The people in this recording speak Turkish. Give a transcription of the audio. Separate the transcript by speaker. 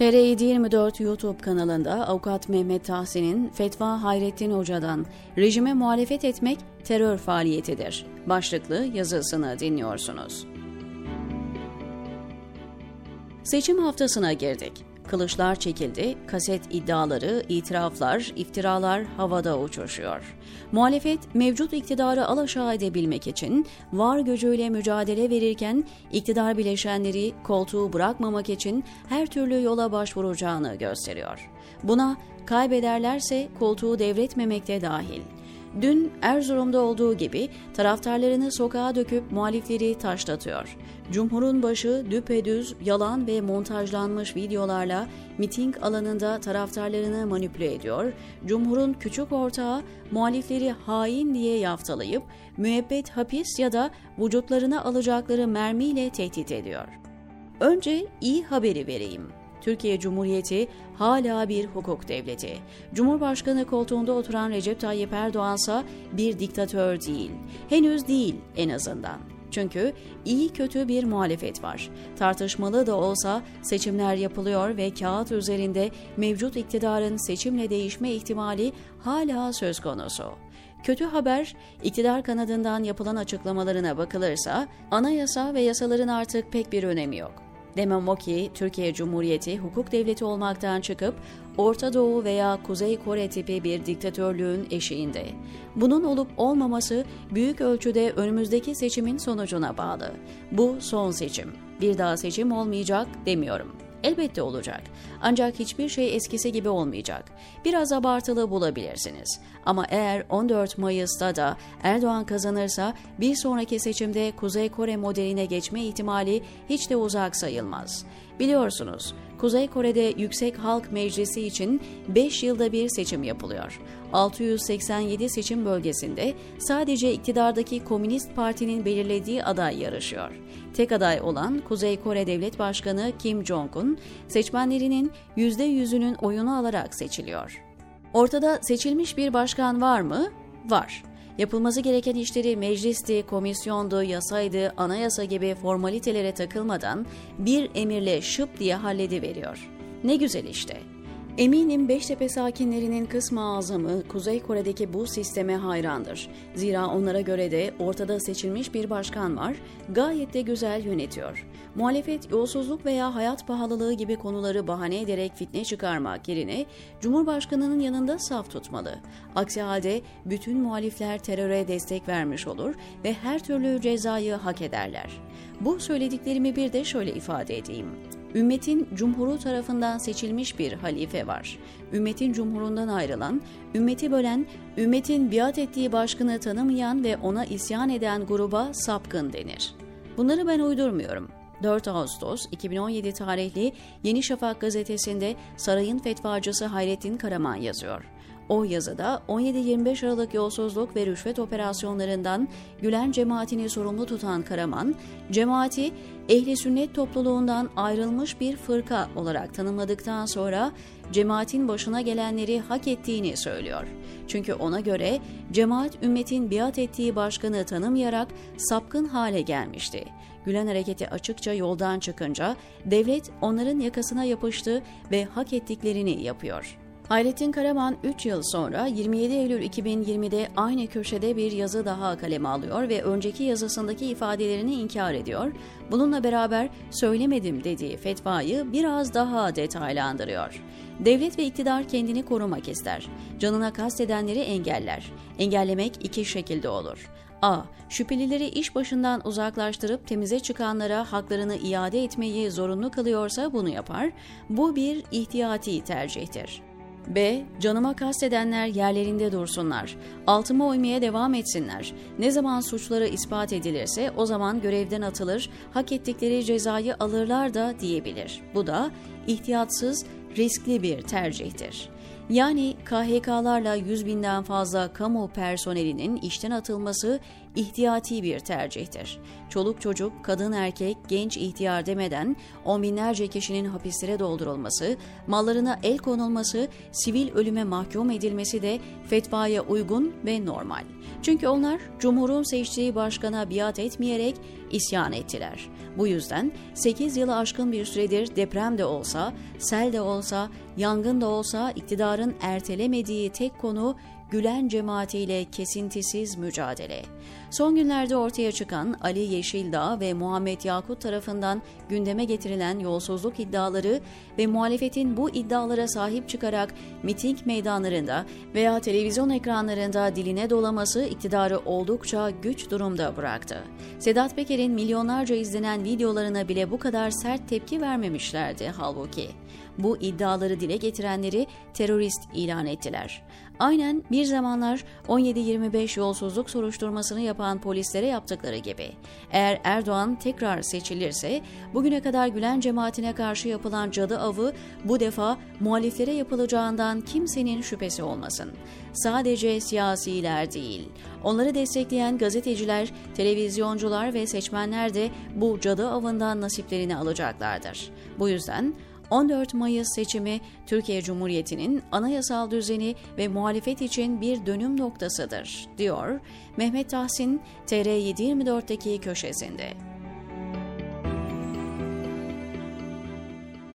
Speaker 1: TR724 YouTube kanalında avukat Mehmet Tahsin'in Fetva Hayrettin Hoca'dan rejime muhalefet etmek terör faaliyetidir başlıklı yazısını dinliyorsunuz. Seçim haftasına girdik. Kılıçlar çekildi, kaset iddiaları, itiraflar, iftiralar havada uçuşuyor. Muhalefet mevcut iktidarı alaşağı edebilmek için var gücüyle mücadele verirken iktidar bileşenleri koltuğu bırakmamak için her türlü yola başvuracağını gösteriyor. Buna kaybederlerse koltuğu devretmemekte dahil. Dün Erzurum'da olduğu gibi taraftarlarını sokağa döküp muhalifleri taşlatıyor. Cumhur'un başı düpedüz, yalan ve montajlanmış videolarla miting alanında taraftarlarını manipüle ediyor. Cumhur'un küçük ortağı muhalifleri hain diye yaftalayıp müebbet hapis ya da vücutlarına alacakları mermiyle tehdit ediyor. Önce iyi haberi vereyim. Türkiye Cumhuriyeti hala bir hukuk devleti. Cumhurbaşkanı koltuğunda oturan Recep Tayyip Erdoğan ise bir diktatör değil. Henüz değil en azından. Çünkü iyi kötü bir muhalefet var. Tartışmalı da olsa seçimler yapılıyor ve kağıt üzerinde mevcut iktidarın seçimle değişme ihtimali hala söz konusu. Kötü haber, iktidar kanadından yapılan açıklamalarına bakılırsa anayasa ve yasaların artık pek bir önemi yok. Demem o ki Türkiye Cumhuriyeti hukuk devleti olmaktan çıkıp Orta Doğu veya Kuzey Kore tipi bir diktatörlüğün eşiğinde. Bunun olup olmaması büyük ölçüde önümüzdeki seçimin sonucuna bağlı. Bu son seçim. Bir daha seçim olmayacak demiyorum. Elbette olacak. Ancak hiçbir şey eskisi gibi olmayacak. Biraz abartılı bulabilirsiniz. Ama eğer 14 Mayıs'ta da Erdoğan kazanırsa bir sonraki seçimde Kuzey Kore modeline geçme ihtimali hiç de uzak sayılmaz. Biliyorsunuz, Kuzey Kore'de Yüksek Halk Meclisi için 5 yılda bir seçim yapılıyor. 687 seçim bölgesinde sadece iktidardaki Komünist Parti'nin belirlediği aday yarışıyor. Tek aday olan Kuzey Kore Devlet Başkanı Kim Jong-un, seçmenlerinin %100'ünün oyunu alarak seçiliyor. Ortada seçilmiş bir başkan var mı? Var. Yapılması gereken işleri meclisti, komisyondu, yasaydı, anayasa gibi formalitelere takılmadan bir emirle şıp diye hallediveriyor. Ne güzel işte. Eminim Beştepe sakinlerinin kısmı azamı Kuzey Kore'deki bu sisteme hayrandır. Zira onlara göre de ortada seçilmiş bir başkan var, gayet de güzel yönetiyor. Muhalefet yolsuzluk veya hayat pahalılığı gibi konuları bahane ederek fitne çıkarmak yerine Cumhurbaşkanının yanında saf tutmalı. Aksi halde bütün muhalifler teröre destek vermiş olur ve her türlü cezayı hak ederler. Bu söylediklerimi bir de şöyle ifade edeyim. Ümmetin cumhuru tarafından seçilmiş bir halife var. Ümmetin cumhurundan ayrılan, ümmeti bölen, ümmetin biat ettiği başkanı tanımayan ve ona isyan eden gruba sapkın denir. Bunları ben uydurmuyorum. 4 Ağustos 2017 tarihli Yeni Şafak gazetesinde sarayın fetvacısı Hayrettin Karaman yazıyor. O yazıda 17-25 Aralık yolsuzluk ve rüşvet operasyonlarından Gülen cemaatini sorumlu tutan Karaman, cemaati ehli sünnet topluluğundan ayrılmış bir fırka olarak tanımladıktan sonra cemaatin başına gelenleri hak ettiğini söylüyor. Çünkü ona göre cemaat ümmetin biat ettiği başkanı tanımayarak sapkın hale gelmişti. Gülen hareketi açıkça yoldan çıkınca devlet onların yakasına yapıştı ve hak ettiklerini yapıyor. Hayrettin Karaman 3 yıl sonra 27 Eylül 2020'de aynı köşede bir yazı daha kaleme alıyor ve önceki yazısındaki ifadelerini inkar ediyor. Bununla beraber söylemedim dediği fetvayı biraz daha detaylandırıyor. Devlet ve iktidar kendini korumak ister. Canına kastedenleri engeller. Engellemek iki şekilde olur. A. Şüphelileri iş başından uzaklaştırıp temize çıkanlara haklarını iade etmeyi zorunlu kılıyorsa bunu yapar. Bu bir ihtiyati tercihtir. B. Canıma kastedenler yerlerinde dursunlar. Altıma uymaya devam etsinler. Ne zaman suçları ispat edilirse o zaman görevden atılır, hak ettikleri cezayı alırlar da diyebilir. Bu da ihtiyatsız, riskli bir tercihtir. Yani KHK'larla 100 binden fazla kamu personelinin işten atılması ihtiyati bir tercihtir. Çoluk çocuk, kadın erkek, genç ihtiyar demeden on binlerce kişinin hapislere doldurulması, mallarına el konulması, sivil ölüme mahkum edilmesi de fetvaya uygun ve normal. Çünkü onlar Cumhur'un seçtiği başkana biat etmeyerek isyan ettiler. Bu yüzden 8 yılı aşkın bir süredir deprem de olsa, sel de olsa, yangın da olsa iktidarın ertelemediği tek konu Gülen cemaatiyle kesintisiz mücadele. Son günlerde ortaya çıkan Ali Yeşildağ ve Muhammed Yakut tarafından gündeme getirilen yolsuzluk iddiaları ve muhalefetin bu iddialara sahip çıkarak miting meydanlarında veya televizyon ekranlarında diline dolaması iktidarı oldukça güç durumda bıraktı. Sedat Peker'in milyonlarca izlenen videolarına bile bu kadar sert tepki vermemişlerdi halbuki. Bu iddiaları dile getirenleri terörist ilan ettiler. Aynen bir zamanlar 17-25 yolsuzluk soruşturmasını yapan polislere yaptıkları gibi. Eğer Erdoğan tekrar seçilirse bugüne kadar Gülen cemaatine karşı yapılan cadı avı bu defa muhaliflere yapılacağından kimsenin şüphesi olmasın. Sadece siyasiler değil, onları destekleyen gazeteciler, televizyoncular ve seçmenler de bu cadı avından nasiplerini alacaklardır. Bu yüzden 14 Mayıs seçimi Türkiye Cumhuriyeti'nin anayasal düzeni ve muhalefet için bir dönüm noktasıdır, diyor Mehmet Tahsin TR724'deki köşesinde.